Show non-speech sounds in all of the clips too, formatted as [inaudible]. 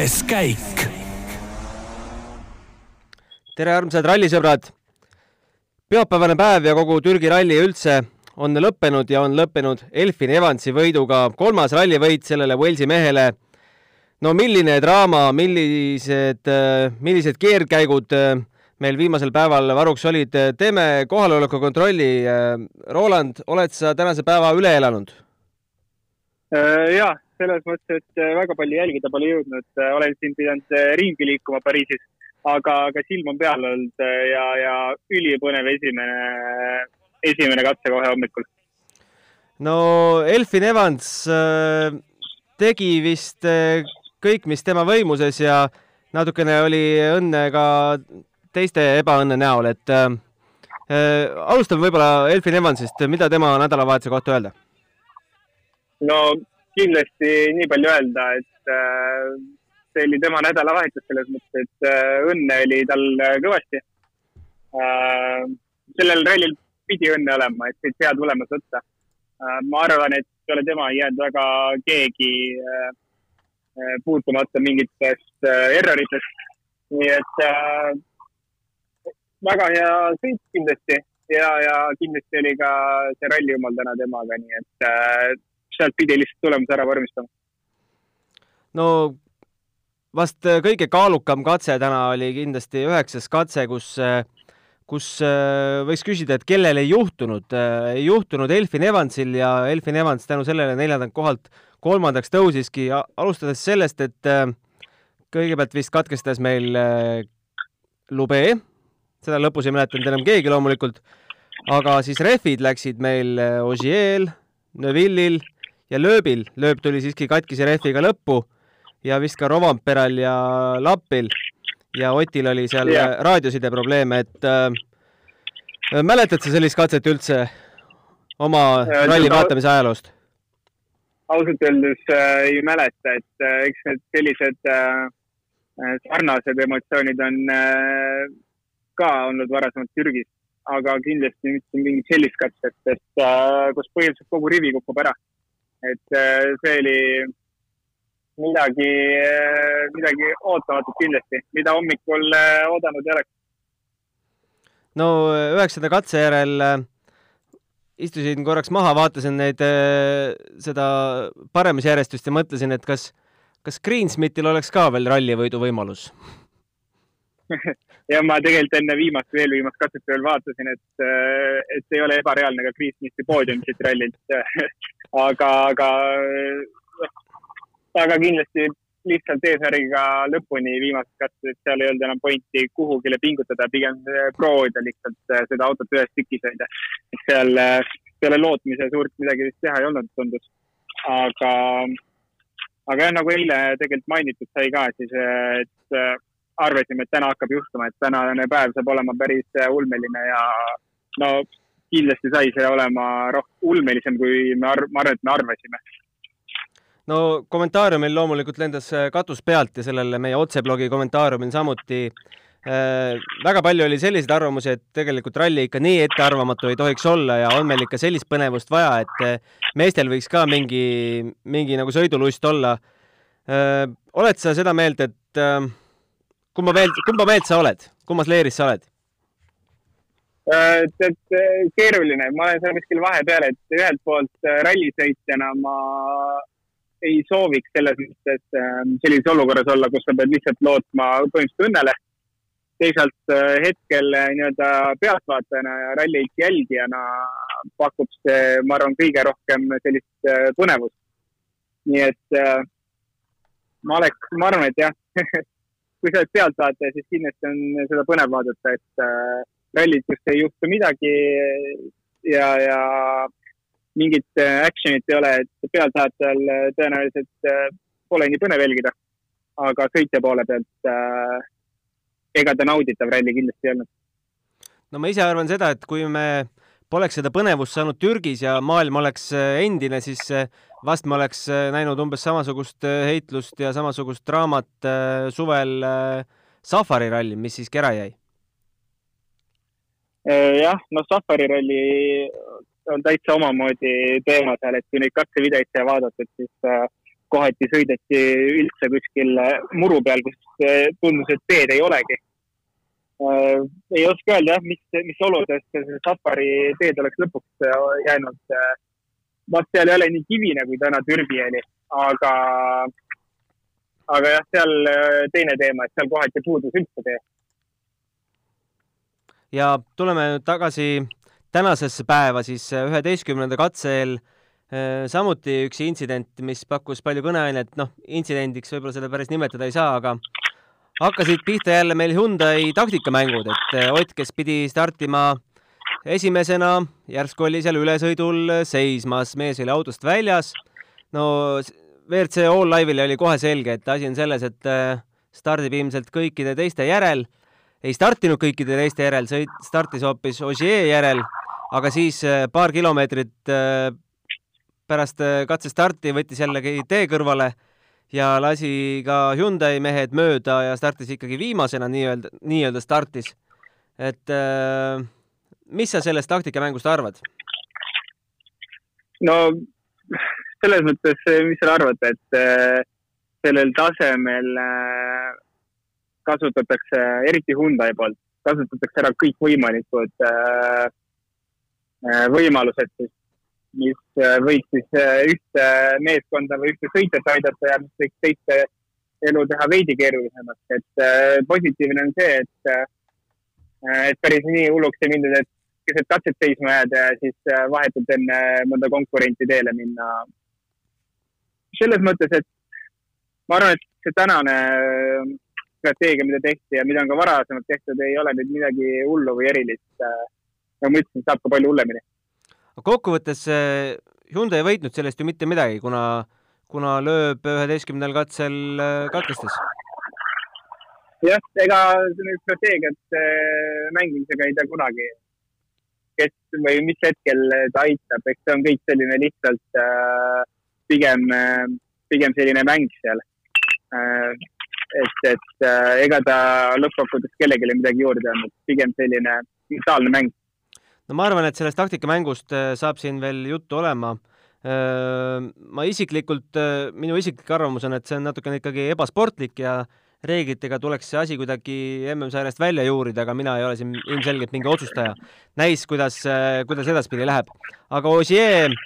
kuues käik. tere, armsad rallisõbrad! pühapäevane päev ja kogu Türgi ralli üldse on lõppenud ja on lõppenud Elfin Evansi võiduga, kolmas rallivõit sellele Walesi mehele. no milline draama, millised, millised keerdkäigud meil viimasel päeval varuks olid. teeme kohaloleku kontrolli. Roland, oled sa tänase päeva üle elanud? ja selles mõttes, et väga palju jälgida pole jõudnud, olen siin pidanud ringi liikuma Pariisis, aga, aga silm on peal olnud ja, ja ülipõnev esimene, esimene katse kohe hommikul. no Elfin Evans äh, tegi vist äh, kõik, mis tema võimuses ja natukene oli õnne ka teiste ebaõnne näol, et äh, äh alustame võib-olla Elfin Evansist, mida tema nädalavahetuse kohta öelda? no kindlasti nii palju öelda, et äh, see oli tema nädalavahetus selles mõttes, et äh, õnne oli tal kõvasti äh,. sellel rallil pidi õnne olema, et siit hea tulemus võtta ma arvan, et peale tema ei jäänud väga keegi puutumata mingitest erroritest. nii et väga hea sõit kindlasti ja, ja kindlasti oli ka see ralli jumal täna temaga, nii et sealt pidi lihtsalt tulemuse ära vormistama. no vast kõige kaalukam katse täna oli kindlasti üheksas katse, kus, kus äh, võiks küsida, et kellel ei juhtunud, äh, ei juhtunud Elfin Evansil ja Elfin Evans tänu sellele neljandalt kohalt kolmandaks tõusiski, alustades sellest, et äh, kõigepealt vist katkestas meil Lube, seda lõpus ei mäletanud enam keegi loomulikult, aga siis rehvid läksid meil Ogiel, Neville'il ja lööbil, lööb tuli siiski katkise rehviga lõppu ja vist ka Rovamperal ja Lapil ja Otil oli seal yeah. raadioside probleeme, et äh, mäletad sa sellist katset üldse oma ja, ralli vaatamise ajaloost? ausalt öeldes äh, ei mäleta, et äh, eks need sellised äh, äh sarnased emotsioonid on äh, ka olnud varasemalt Türgis, aga kindlasti mitte mingit sellist katset, et äh, kus põhiliselt kogu rivi kukub ära et äh, see oli midagi, äh, midagi ootamatut kindlasti, mida hommikul äh, oodanud ei oleks. no üheksanda katse järel istusin korraks maha, vaatasin neid, seda paremusjärjestust ja mõtlesin, et kas, kas Greensmithil oleks ka veel rallivõidu võimalus [laughs] ja ma tegelikult enne viimast, veel viimast katset veel vaatasin, et, et ei ole ebareaalne ka Greensmithi poodium siit rallilt [laughs] aga, aga, aga kindlasti lihtsalt eesmärgiga lõpuni viimased katsed, et seal ei olnud enam pointi kuhugile pingutada, pigem proovida lihtsalt äh, seda autot ühes tükis hoida. seal peale äh, lootmise suurt midagi vist teha ei olnud, tundus. aga, aga jah, nagu eile tegelikult mainitud sai ka, siis et äh, arvasime, et täna hakkab juhtuma, et tänane päev saab olema päris ulmeline ja no kindlasti sai see olema ulmelisem, kui me arv-, ma arvan, et me arvasime. no kommentaariumil loomulikult lendas äh, katus pealt ja sellele meie otseblogi kommentaariumil samuti äh, väga palju oli selliseid arvamusi, et tegelikult ralli ikka nii ettearvamatu ei tohiks olla ja on meil ikka sellist põnevust vaja, et äh, meestel võiks ka mingi, mingi nagu sõidulust olla äh,. oled sa seda meelt, et äh, kumba meelt, kumba meelt sa oled, kummas leeris sa oled? Äh, et, et äh, keeruline, ma olen seal kuskil vahepeal, et ühelt poolt äh, rallisõitjana ma ei sooviks selles mõttes sellises olukorras olla, kus sa pead lihtsalt lootma põhimõtteliselt õnnele. teisalt hetkel nii-öelda pealtvaatajana ja ralli jälgijana pakub see, ma arvan, kõige rohkem sellist põnevust. nii et ma oleks, ma arvan, et jah [laughs] kui sa oled pealtvaataja, siis kindlasti on seda põnev vaadata, et rallit, kus ei juhtu midagi ja, ja mingit äh, action'it ei ole, et pealtvaatajal äh, tõenäoliselt äh, pole nii põnev jälgida. aga sõitja poole pealt äh, ega ta nauditav ralli kindlasti ei olnud. no ma ise arvan seda, et kui me poleks seda põnevust saanud Türgis ja maailm oleks endine, siis vast me oleks näinud umbes samasugust heitlust ja samasugust draamat suvel Safari rallil, mis siiski ära jäi Äh, jah, noh, Safari ralli on täitsa omamoodi teema seal, et kui neid katsevideoid sai vaadatud, siis äh, kohati sõideti üldse kuskil muru peal, kus tundus, et teed ei olegi äh,. ei oska öelda jah, mis, mis oludes see safari teed oleks lõpuks jäänud. vast seal ei ole nii kivine, kui täna Türgi oli, aga, aga jah, seal teine teema, et seal kohati puudus üldse tee. Ja tuleme nüüd tagasi tänasesse päeva, siis üheteistkümnenda katsel Äh, samuti üks intsident, mis pakkus palju kõneainet, noh, intsidendiks võib-olla seda päris nimetada ei saa, aga hakkasid pihta jälle meil Hyundai taktikamängud, et äh, Ott, kes pidi startima esimesena, järsku oli seal ülesõidul seismas, mees oli autost väljas. no WRC All Live'ile oli kohe selge, et asi on selles, et äh, stardib ilmselt kõikide teiste järel. Ei startinud kõikide teiste järel, sõit startis hoopis Ogier järel, aga siis paar kilomeetrit pärast äh, katsestarti võttis jällegi tee kõrvale ja lasi ka Hyundai mehed mööda ja startis ikkagi viimasena nii-öelda, nii-öelda startis. et äh, mis sa sellest taktikamängust arvad? no selles mõttes, mis sa arvad, et äh, sellel tasemel äh, kasutatakse, eriti Hyundai poolt, kasutatakse ära kõikvõimalikud äh, äh võimalused siis mis äh, võiks siis ühte meeskonda või ühte sõitjat aidata ja mis võiks teiste elu teha veidi keerulisemaks. et positiivne on see, et, et päris nii hulluks ei mindud, et keset katset seisma jääda ja siis vahetult enne mõnda konkurenti teele minna. selles mõttes, et ma arvan, et see tänane strateegia, mida tehti ja mida on ka varasemalt tehtud, ei ole nüüd midagi hullu või erilist. nagu ma ütlesin, saab ka palju hullemini kokkuvõttes Hyundai ei võitnud sellest ju mitte midagi, kuna, kuna lööb üheteistkümnendal katsel äh, katkestas. jah, ega strateegiat äh, mängimisega ei tea kunagi, kes või mis hetkel ta aitab, eks see on kõik selline lihtsalt äh, pigem, pigem selline mäng seal. Et, et ega ta lõppkokkuvõttes kellelegi midagi juurde andnud, pigem selline mentaalne mäng no ma arvan, et sellest taktikamängust äh, saab siin veel juttu olema. Äh, ma isiklikult, äh, minu isiklik arvamus on, et see on natukene ikkagi ebasportlik ja reeglitega tuleks see asi kuidagi MM-sarjast välja juurida, aga mina ei ole siin ilmselgelt mingi otsustaja. näis, kuidas, kuidas edaspidi läheb. aga Ossier,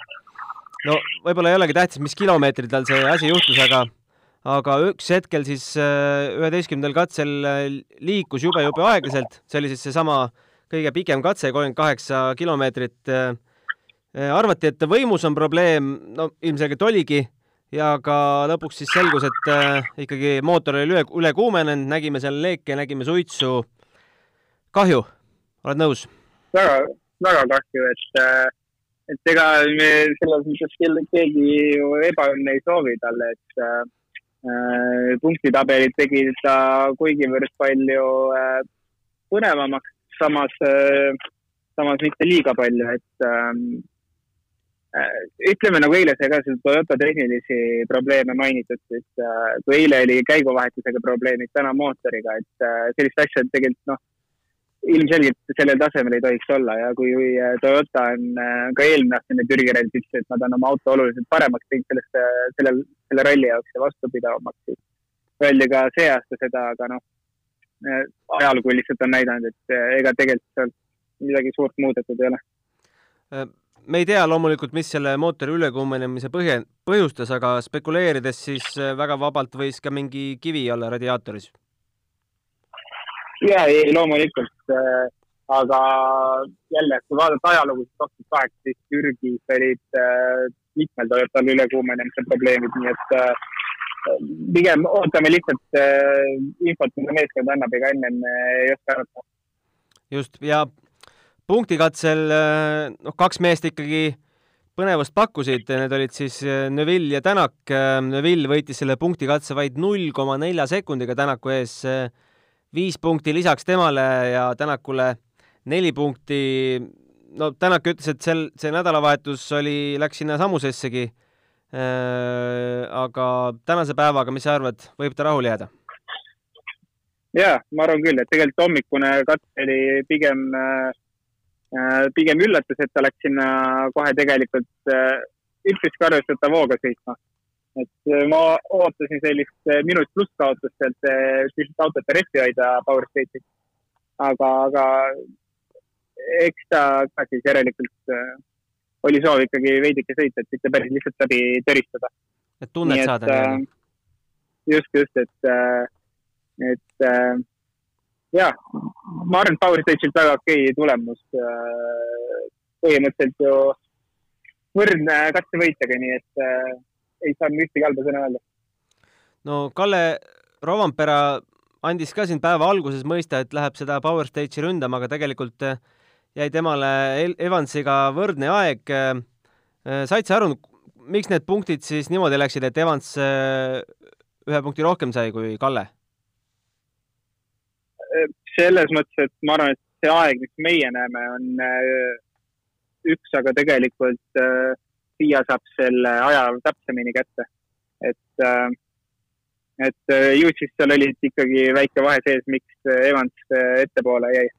no võib-olla ei olegi tähtis, mis kilomeetril tal see asi juhtus, aga aga üks hetkel siis üheteistkümnendal katsel liikus jube-jube aeglaselt, see oli siis seesama äh, kõige pikem katse, kolmkümmend kaheksa kilomeetrit. Äh, arvati, et võimus on probleem, no ilmselgelt oligi ja ka lõpuks siis selgus, et äh, ikkagi mootor oli üle, üle kuumenenud, nägime seal leeke, nägime suitsu. kahju, oled nõus? väga, väga kahju, et, äh, et ega me selles mõttes keegi ju ebaõnne ei soovi talle, et äh, punktitabelit tegi ta kuigivõrd palju äh, põnevamaks samas, äh, samas mitte liiga palju, et ähm, äh, ütleme nagu eile sai ka seda Toyota tehnilisi probleeme mainitud, siis äh, kui eile oli käiguvahetusega probleemid, täna mootoriga, et sellist asja tegelikult noh, ilmselgelt sellel tasemel ei tohiks olla ja kui Toyota on ka eelmine aasta enne Türgi rallit ütles, et nad on oma auto oluliselt paremaks teinud sellest, sellel, selle ralli jaoks ja vastupidavamaks, siis öeldi ka see aasta seda, aga noh, Äh, ajalugu lihtsalt on näidanud, et äh, ega tegelikult seal midagi suurt muudetud ei ole. Äh, me ei tea loomulikult, mis selle mootori ülekuumenemise põhje, põhjustas, aga spekuleerides siis väga vabalt võis ka mingi kivi olla radiaatoris. Ja ei, loomulikult äh,, aga jälle, kui vaadata ajalugu, siis kaks tuhat kaheksateist Türgis olid äh, mitmel Toyotal ülekuumenemise probleemid, nii et äh, pigem ootame lihtsalt äh, infot, mida meeskond annab, ega ennem äh, ei oska arvata. just, ja punktikatsel äh, noh, kaks meest ikkagi põnevust pakkusid, need olid siis Neville ja Tänak. Neville võitis selle punktikatse vaid null koma nelja sekundiga Tänaku ees, viis punkti lisaks temale ja Tänakule neli punkti. no Tänak ütles, et sel, see nädalavahetus oli, läks sinna samusessegi Äh, aga tänase päevaga, mis sa arvad, võib ta rahule jääda? ja ma arvan küll, et tegelikult hommikune katse oli pigem, äh, pigem üllatus, et ta läks sinna kohe tegelikult äh, üpriski arvestatava hooga sõitma. Et ma ootasin sellist minut pluss kaotust sealt, lihtsalt autot rehvi hoida Power State'is. aga, aga eks ta ka siis järelikult oli soov ikkagi veidike sõita, et mitte päris lihtsalt läbi töristada. et tunnet Nii, saada just, just, et, et ja, ma arvan, et Power Stage'ilt väga okei okay tulemus. Põhimõtteliselt ju võrdne katsevõitjaga, nii et ei saa ühtegi halba sõna öelda. no Kalle Rovampera andis ka siin päeva alguses mõista, et läheb seda Power Stage'i ründama, aga tegelikult äh, jäi temale Evansiga võrdne aeg. Äh, said sa aru, miks need punktid siis niimoodi läksid, et Evans äh, ühe punkti rohkem sai kui Kalle? selles mõttes, et ma arvan, et see aeg, mis meie näeme, on äh, üks, aga tegelikult FIA saab selle aja täpsemini kätte. et, et ju siis seal oli ikkagi väike vahe sees, miks Evans ettepoole jäi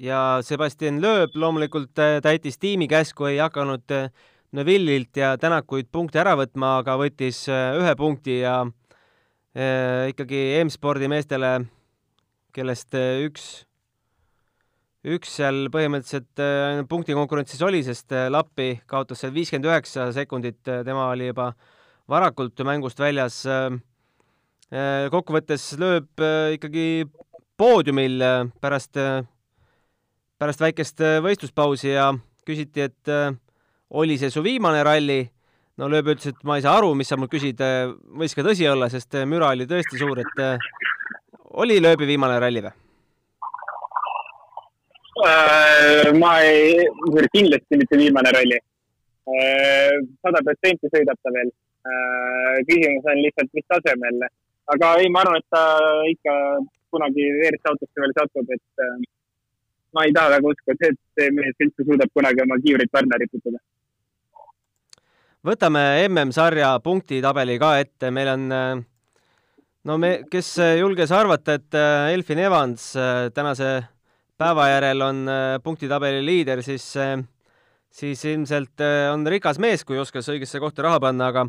ja Sebastian Loeb loomulikult äh, täitis tiimi käsku, ei hakanud äh, Neville'ilt ja Tänakuid punkte ära võtma, aga võttis äh, ühe punkti ja äh, ikkagi M-spordi meestele, kellest üks, üks seal põhimõtteliselt äh, punktikonkurentsis oli, sest äh, Lappi kaotas seal viiskümmend üheksa sekundit, tema oli juba varakult mängust väljas äh,. kokkuvõttes lööb ikkagi poodiumil pärast pärast väikest äh, võistluspausi ja küsiti, et äh, oli see su viimane ralli. no Lööb ütles, et ma ei saa aru, mis sa mul küsid, äh, võis ka tõsi olla, sest müra oli tõesti suur, et oli Lööbi viimane ralli või? Ma ei, kindlasti mitte viimane ralli. sada protsenti sõidab ta veel. küsimus on lihtsalt, mis tasemel. aga ei, ma arvan, et ta ikka kunagi WRC autosse veel satub, et ma ei taha väga uskuda, et see mees üldse suudab kunagi oma kiivrit pärna riputada. võtame MM-sarja punktitabeli ka ette, meil on no me, kes julges arvata, et äh, Elfin Evans äh, tänase päeva järel on äh, punktitabeli liider, siis, siis ilmselt on rikas mees, kui oskas õigesse kohta raha panna, aga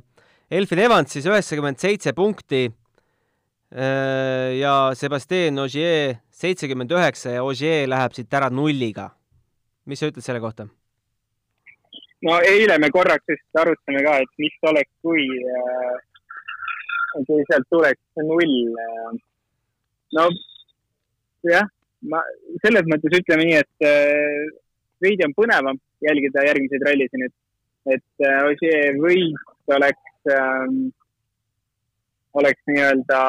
Elfin Evans siis üheksakümmend seitse punkti ja Sebastian Ogier seitsekümmend üheksa ja Ogier läheb siit ära nulliga. mis sa ütled selle kohta? no eile me korraks just arutasime ka, et mis oleks, kui, äh, kui sealt tuleks null. Äh. no jah, ma selles mõttes ütleme nii, et äh, veidi on põnevam jälgida järgmiseid rallisid nüüd, et Ogier võit oleks ähm, oleks nii-öelda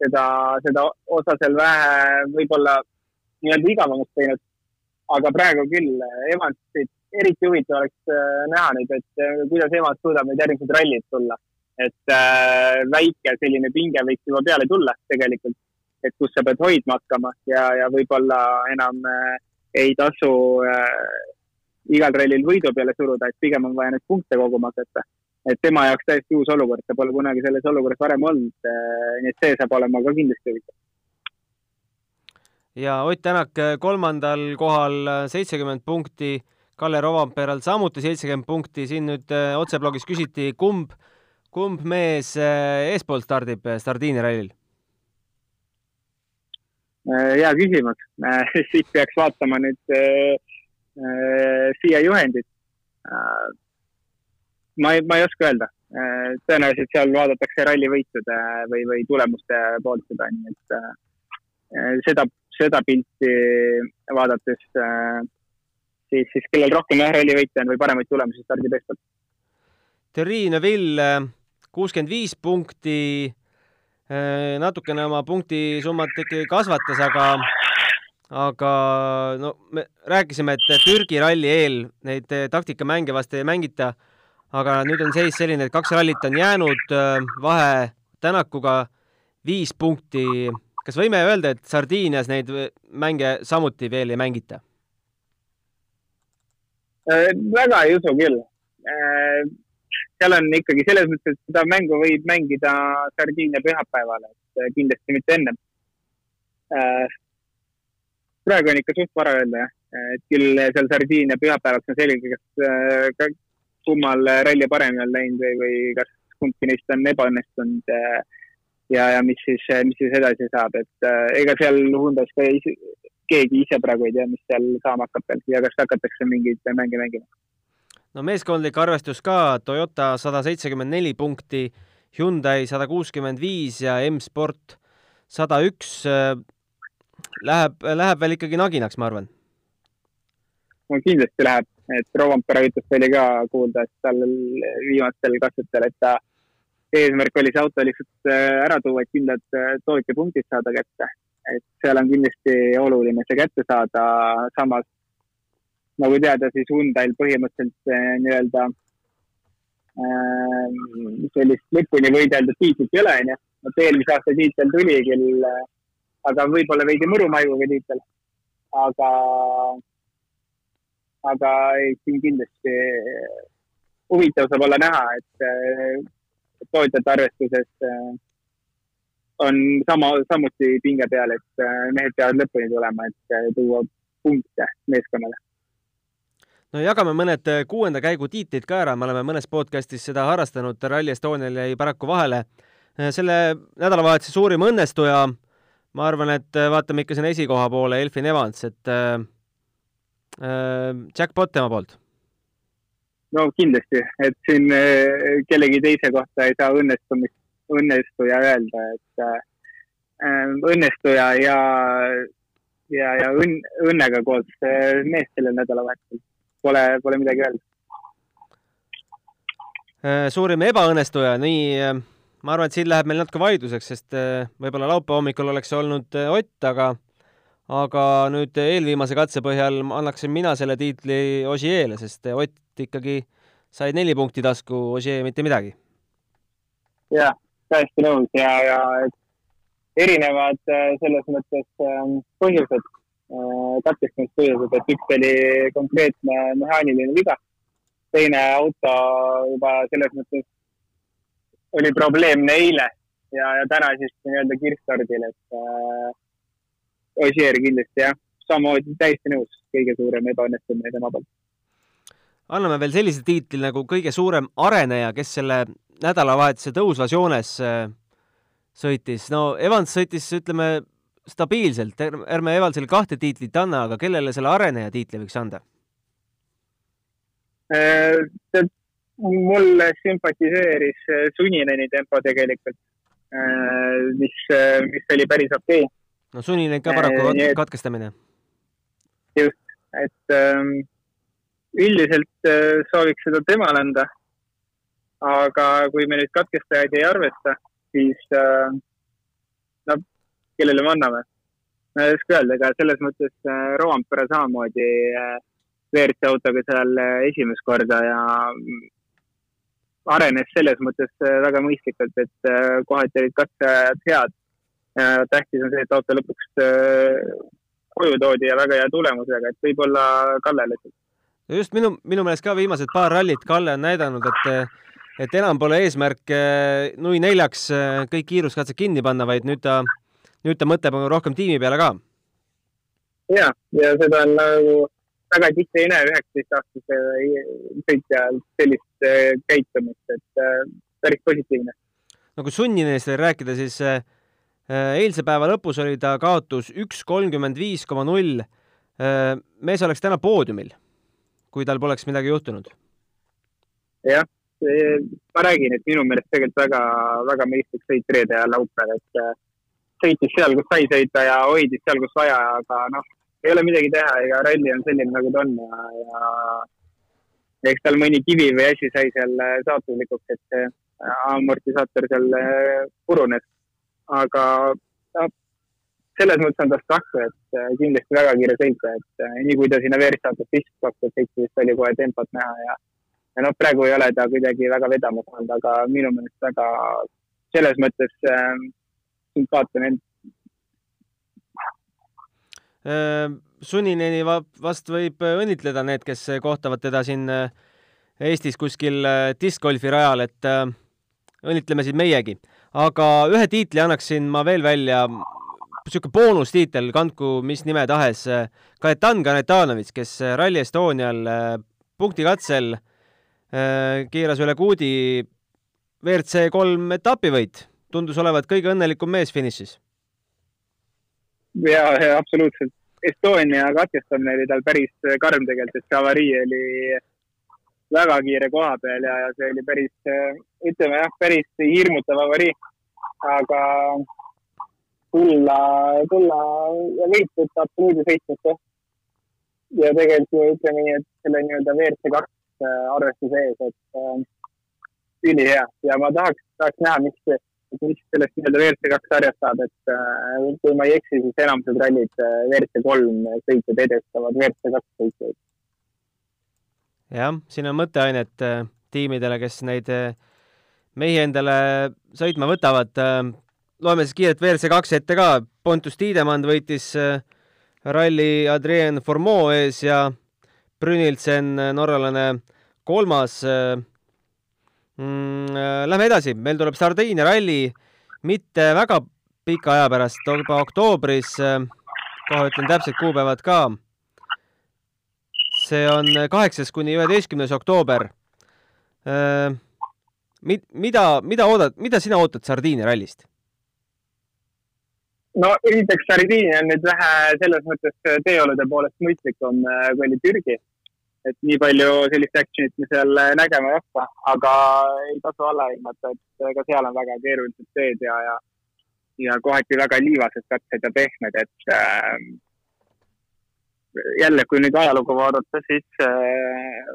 seda, seda osa seal vähe võib-olla nii-öelda igavamaks teinud. aga praegu küll Evansit eriti huvitav oleks äh, näha nüüd, et äh, kuidas Evans suudab nüüd järgmised rallid tulla. et äh, väike selline pinge võiks juba peale tulla tegelikult, et kus sa pead hoidma hakkama ja, ja võib-olla enam äh, ei tasu äh, igal rallil võidu peale suruda, et pigem on vaja neid punkte koguma hakata et tema jaoks täiesti uus olukord, ta pole kunagi selles olukorras varem olnud. Eh, nii et see saab olema ka kindlasti huvitav. ja Ott Tänak eh, kolmandal kohal eh, seitsekümmend punkti, Kalle Rovamperal samuti seitsekümmend punkti, siin nüüd otseblogis küsiti, kumb, kumb mees eespool stardib Sardiinia rallil? Hea küsimus, [laughs] siit peaks vaatama nüüd FIA juhendit ma ei, ma ei oska öelda. Äh, tõenäoliselt seal vaadatakse rallivõitude või, või tulemuste poolt seda, nii et äh, seda, seda pilti vaadates äh, siis, siis kellel rohkem jah, rallivõite on või paremaid tulemusi stardib eestpoolt. Thierry Neville kuuskümmend viis punkti, natukene oma punktisummat ikkagi kasvatas, aga aga no me rääkisime, et Türgi ralli eel neid taktikamänge vast ei mängita aga nüüd on seis selline, et kaks rallit on jäänud, äh, vahe Tänakuga viis punkti. kas võime öelda, et Sardiinias neid mänge samuti veel ei mängita? Äh, väga ei usu küll. Äh, seal on ikkagi selles mõttes, et seda mängu võib mängida Sardiinia pühapäeval, et kindlasti mitte ennem. praegu on ikka suht vara öelda et küll seal Sardiinia pühapäevaks on selge, kas kummal ralli paremini on läinud või, või kas kumbki neist on ebaõnnestunud ja, ja mis siis, mis siis edasi saab, et ega seal Hyundai's ka ei, keegi ise praegu ei tea, mis seal saama hakkab veel ja kas hakatakse mingeid mänge mängima. No meeskondlik arvestus ka, Toyota sada seitsekümmend neli punkti, Hyundai sada kuuskümmend viis ja M-Sport sada üks. Läheb, läheb veel ikkagi naginaks, ma arvan. no kindlasti läheb, et Rovanpera jutust oli ka kuulda, et tal viimastel katsetel, et ta eesmärk oli see auto lihtsalt ära tuua, et kindlad tootjapunktid saada kätte et seal on kindlasti oluline see kätte saada, samas nagu teada, siis Hyundai'l põhimõtteliselt eh, nii-öelda äh, sellist lõpuni võideldud tiitlit ei ole, onju. vot eelmise aasta tiitel tuli küll, eh, aga võib-olla veidi mõrumaiguga tiitel. aga, aga ei, siin kindlasti huvitav saab olla näha, et tootjate arvestuses on sama, samuti pinge peal, et mehed peavad lõpuni tulema, et tuua punkte meeskonnale. No jagame mõned äh, kuuenda käigu tiitlid ka ära, me oleme mõnes podcastis seda harrastanud, Rally Estonial jäi paraku vahele. selle nädalavahetuse suurim õnnestuja, ma arvan, et vaatame ikka sinna esikoha poole, Elfin Evans, et äh, jackpot tema poolt no kindlasti, et siin kellegi teise kohta ei saa õnnestumist õnnestuja öelda, et äh, õnnestuja ja, ja, ja õnn, õnnega koos mees sellel nädalavahetusel. Pole, pole midagi öelda. Äh, suurim ebaõnnestuja, nii äh, ma arvan, et siin läheb meil natuke vaidluseks, sest võib-olla laupäeva hommikul oleks olnud Ott, aga aga nüüd eelviimase katse põhjal annaksin mina selle tiitli Osieele, sest Ott ikkagi sai neli punkti tasku, Ossier mitte midagi. jah, täiesti nõus ja, ja erinevad äh, selles mõttes ähm, põhjused, äh, katkestamispõhjused, et üks oli konkreetne mehaaniline viga, teine auto juba selles mõttes oli probleemne eile ja, ja täna siis nii-öelda kirstordil, et äh, Ossier kindlasti jah, samamoodi täiesti nõus, kõige suurem ebaõnnestumine tema poolt. anname veel sellise tiitli nagu kõige suurem areneja, kes selle nädalavahetuse tõusvas joones äh, sõitis, no Evans sõitis, ütleme, stabiilselt, ärme Evansile kahte tiitlit anna, aga kellele selle areneja tiitli võiks anda? Äh, mulle sümpatiseeris äh, Sunineni tempo tegelikult, mis, mis oli päris okei okay.. no Suninen ka paraku et... katkestamine. just, et ähm, üldiselt sooviks seda temale anda aga kui me nüüd katkestajaid ei arvesta, siis äh, kellele me anname? ma ei oska öelda, ega selles mõttes äh, Roompere samamoodi äh, WRC autoga seal äh, esimest korda ja mm, arenes selles mõttes äh, väga mõistlikult, et äh, kohati olid katsejad head. tähtis on see, et auto lõpuks koju toodi ja väga hea tulemusega, et võib-olla Kallele. just minu, minu meelest ka viimased paar rallit Kalle on näidanud, et et enam pole eesmärk nui neljaks kõik kiiruskatsed kinni panna, vaid nüüd ta, nüüd ta mõtleb rohkem tiimi peale ka. ja, ja seda on nagu väga tihti ei näe üheksateistaastase sõitjal sellist eh, käitumist, et päris positiivne. no kui sunninest veel rääkida, siis eilse päeva lõpus oli ta kaotus üks kolmkümmend viis koma null. mees oleks täna poodiumil, kui tal poleks midagi juhtunud. jah ma räägin, et minu meelest tegelikult väga, väga mõistlik sõit reede ja laupäev, et äh, sõitis seal, kus sai sõita ja hoidis seal, kus vaja, aga noh, ei ole midagi teha, ega ralli on selline, nagu ta on ja, ja eks tal mõni kivi või asi sai seal äh, saatuslikuks, et see amortisaator seal äh, purunes. aga no, selles mõttes on tast kahju, et kindlasti väga kiire sõita, et nii kui ta sinna veeristaatus istus kaks tuhat seitseteist, oli kohe tempot näha ja ja noh, praegu ei ole ta kuidagi väga vedama saanud, aga minu meelest väga selles mõttes äh, sümpaatne vend äh,. Sunineni vast võib õnnitleda need, kes kohtavad teda siin äh, Eestis kuskil äh, diskgolfi rajal, et äh, õnnitleme siis meiegi. aga ühe tiitli annaksin ma veel välja, niisugune boonustiitel, kandku mis nime tahes, Kajetan Kanetanovitš, kes Rally Estonial punktikatsel keeras üle kuudi WRC kolm etapivõit, tundus olevat kõige õnnelikum mees finišis. ja, ja absoluutselt. Estonia katkestamine oli tal päris karm tegelikult, et see avarii oli väga kiire koha peal ja, ja see oli päris, ütleme jah, päris hirmutav avarii. aga tulla, tulla ja võit võtta absoluutselt seitsmesse. ja tegelikult ju ütleme nii, et selle nii-öelda WRC kaks äh, arvestuse ees, et äh, ülihea ja ma tahaks, tahaks näha, mis, mis sellest nii-öelda WRC kaks sarjast saab, et äh, kui ma ei eksi, siis enamused rallid äh, WRC kolm sõitjad edestavad WRC kaks sõitjaid. jah, siin on mõtteainet äh, tiimidele, kes neid äh, mehi endale sõitma võtavad äh, loeme siis kiirelt WRC kaks ette ka. Pontus Tiidemand võitis äh, ralli Adrien Formeau ees ja Brünilsen, äh, norralane, kolmas. Äh, mm, lähme edasi, meil tuleb Sardiinia ralli mitte väga pika aja pärast, juba oktoobris. kohe ütlen täpsed kuupäevad ka. see on kaheksas kuni üheteistkümnes oktoober. mida, mida oodad, mida sina ootad Sardiinia rallist? no esiteks Sardiinia on nüüd vähe selles mõttes teeolude poolest mõistlikum, äh, kui oli Türgi. Et nii palju sellist action'it me seal äh, nägema ei hakka, aga ei tasu alla hinnata, et äh, ka seal on väga keerulised teed ja, ja, ja kohati väga liivased katsed ja pehmed, et äh, jälle, kui nüüd ajalugu vaadata, siis äh,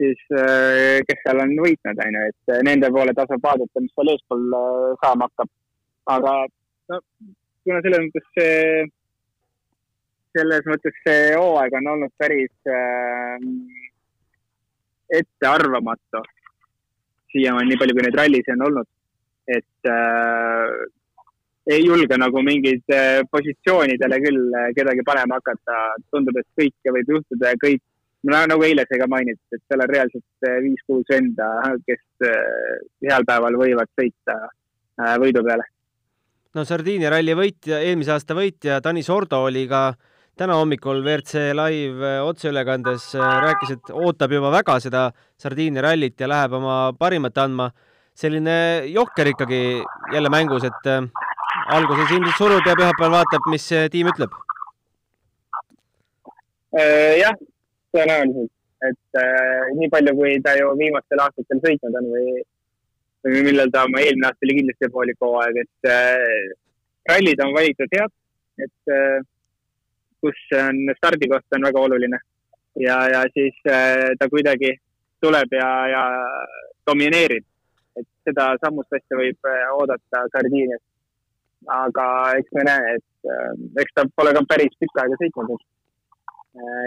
siis kes seal on võitnud, on ju, et nende poole tasub vaadata, mis seal eespool saama hakkab. aga no kuna selles mõttes see, selles mõttes see hooaeg on olnud päris äh, ettearvamatu siiamaani, nii palju kui neid rallisid on olnud, et äh, ei julge nagu mingeid äh, positsioonidele küll äh, kedagi panema hakata. tundub, et kõike võib juhtuda ja kõik, nagu eile sai ka mainitud, et seal on reaalselt äh, viis-kuus venda, kes äh, heal päeval võivad sõita äh, võidu peale no Sardiinia ralli võitja, eelmise aasta võitja Tanis Ordo oli ka täna hommikul WRC live äh, otseülekandes, äh, rääkis, et ootab juba väga seda Sardiinia rallit ja läheb oma parimat andma. selline jokker ikkagi jälle mängus, et äh, alguses ilmselt surub ja pühapäeval vaatab, mis tiim ütleb. jah, tõenäoliselt, et äh, nii palju, kui ta ju viimastel aastatel sõitnud on või millal ta, eelmine aasta oli kindlasti poolik hooaeg, et äh, rallid on valitud head, et äh, kus on stardikoht on väga oluline ja, ja siis äh, ta kuidagi tuleb ja, ja domineerib. et seda sammust asja võib äh, oodata Sardiinias. aga eks me näe, et äh, eks ta pole ka päris pikka aega sõitnud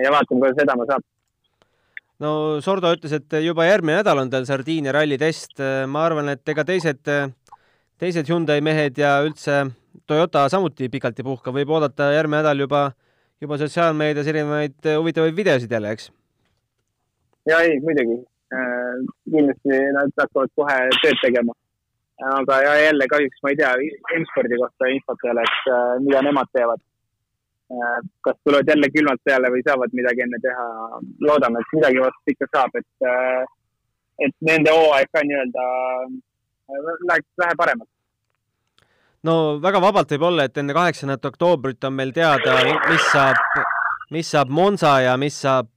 ja vaatame, kuidas vedama saab no Sordo ütles, et juba järgmine nädal on tal Sardiinia ralli test. ma arvan, et ega teised, teised Hyundai mehed ja üldse Toyota samuti pikalt ei puhka, võib oodata järgmine nädal juba, juba sotsiaalmeedias erinevaid huvitavaid videosid jälle, eks? ja ei, muidugi äh,. kindlasti nad hakkavad kohe tööd tegema. aga ja jälle kahjuks ma ei tea M-spordi kohta infot ei ole, et äh, mida nemad teevad Äh, kas tulevad jälle külmalt peale või saavad midagi enne teha. loodame, et midagi vast ikka saab, et, äh, et nende hooaeg ka nii-öelda äh, läheks vähe paremaks. No väga vabalt võib olla, et enne kaheksandat oktoobrit on meil teada, mis saab, mis saab Monza ja mis saab,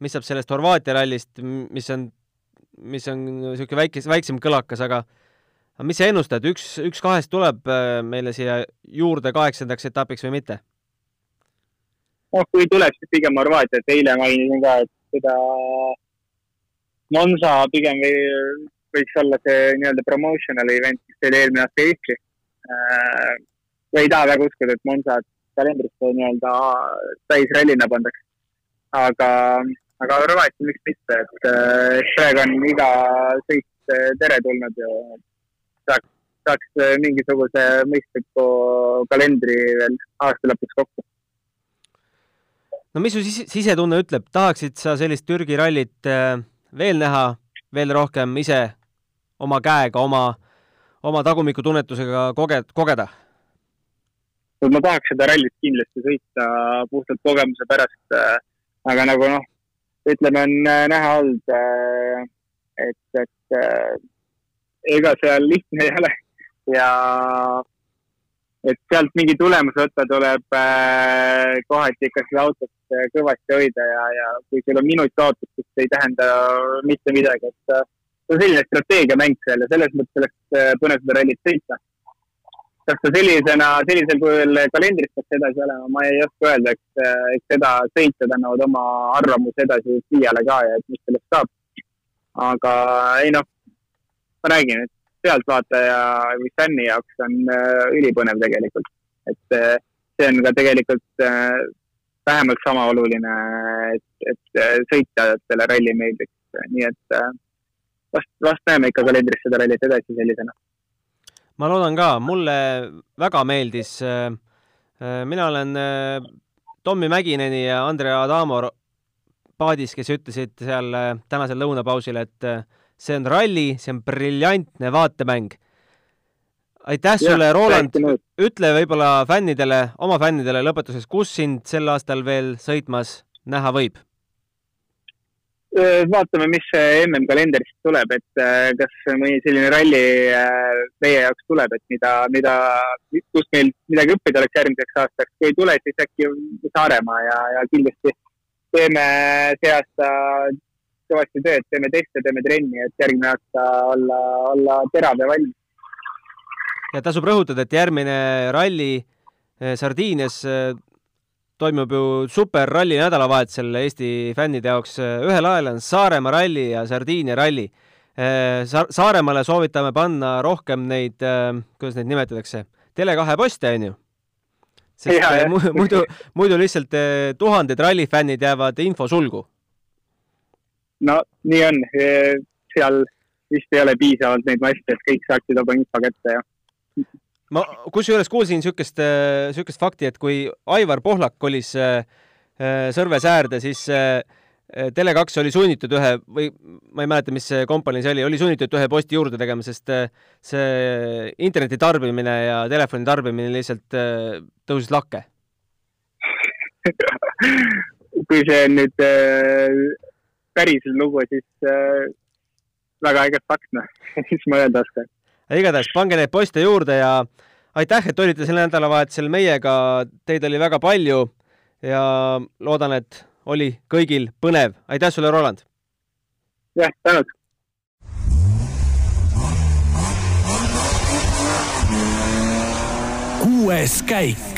mis saab sellest Horvaatia rallist, mis on, mis on niisugune väike, väiksem kõlakas, aga aga mis sa ennustad, üks, üks kahest tuleb meile siia juurde kaheksandaks etapiks või mitte? noh, kui tuleb, siis pigem Horvaatia, et eile mainisin ka, et seda Monza pigem võiks olla see nii-öelda promotional event, mis oli eelmine aasta Eestis äh,. ei taha väga uskuda, et Monza kalendrisse nii-öelda täisrallina pandaks. aga, aga Horvaatia, miks mitte, et äh, praegu on iga sõit äh, teretulnud ja saaks, saaks mingisuguse mõistliku kalendri veel aasta lõpuks kokku no mis su sisetunne ütleb, tahaksid sa sellist Türgi rallit äh, veel näha, veel rohkem ise oma käega, oma, oma tagumikutunnetusega koge-, kogeda? ma tahaks seda rallit kindlasti sõita puhtalt kogemuse pärast, äh, aga nagu noh, ütleme, on näha olnud, et, et ega seal lihtne ei ole ja et sealt mingi tulemus võtta tuleb äh, kohati ikka seda autot äh, kõvasti hoida ja, ja kui sul on minut kaotust, siis see ei tähenda mitte midagi, et äh, see on selline strateegiamäng seal ja selles mõttes oleks äh, põnev seda rallit sõita. kas ta sellisena, sellisel kujul kalendris peaks edasi olema, ma ei oska öelda, eks, äh, eks seda sõitjad annavad oma arvamuse edasi FIA-le ka ja et mis sellest saab. aga ei noh, ma räägin, et pealtvaataja või fänni jaoks on äh, ülipõnev tegelikult. et äh, see on ka tegelikult äh, vähemalt sama oluline, et, et sõitjatele ralli meeldiks, nii et vast, vast näeme ikka kalendris seda rallit edasi sellisena. ma loodan ka, mulle väga meeldis. mina olen Tommy Mäkineni ja Andrea Adamo paadis, kes ütlesid seal tänasel lõunapausil, et see on ralli, see on briljantne vaatemäng. aitäh sulle, Roland, ütle võib-olla fännidele, oma fännidele lõpetuseks, kus sind sel aastal veel sõitmas näha võib? Vaatame, mis MM-kalendrist tuleb, et äh, kas mõni selline ralli äh, meie jaoks tuleb, et mida, mida, kust meil midagi õppida oleks järgmiseks aastaks. kui ei tule, siis äkki Saaremaa ja, ja kindlasti teeme see aasta kõvasti tööd, teeme teste, teeme trenni, et järgmine aasta olla, olla terav ja valmis. ja tasub rõhutada, et järgmine ralli eh, Sardiinias toimub ju superralli nädalavahetusel Eesti fännide jaoks. ühel ajal on Saaremaa ralli ja Sardiinia ralli. Eh, Sa-, Saaremaale soovitame panna rohkem neid, kuidas neid nimetatakse, Tele2 poste, on ju? sest ja, muidu, muidu lihtsalt tuhanded rallifännid jäävad infosulgu no nii on, seal vist ei ole piisavalt neid maste, et kõik saaksid oma info kätte ja. Ma kusjuures kuulsin niisugust, niisugust fakti, et kui Aivar Pohlak kolis äh, Sõrve säärde, siis äh, Tele2 oli sunnitud ühe või ma ei mäleta, mis kompanii see oli, oli sunnitud ühe posti juurde tegema, sest äh, see interneti tarbimine ja telefoni tarbimine lihtsalt tõusis lakke [laughs] kui see on nüüd päris lugu, siis äh, väga äge fakt, noh [laughs] mis ma öelda oskan. Igatahes pange neid poste juurde ja aitäh, et olite sel nädalavahetusel meiega, teid oli väga palju ja loodan, et oli kõigil põnev. aitäh sulle, Roland! jah, tänud! kuues käik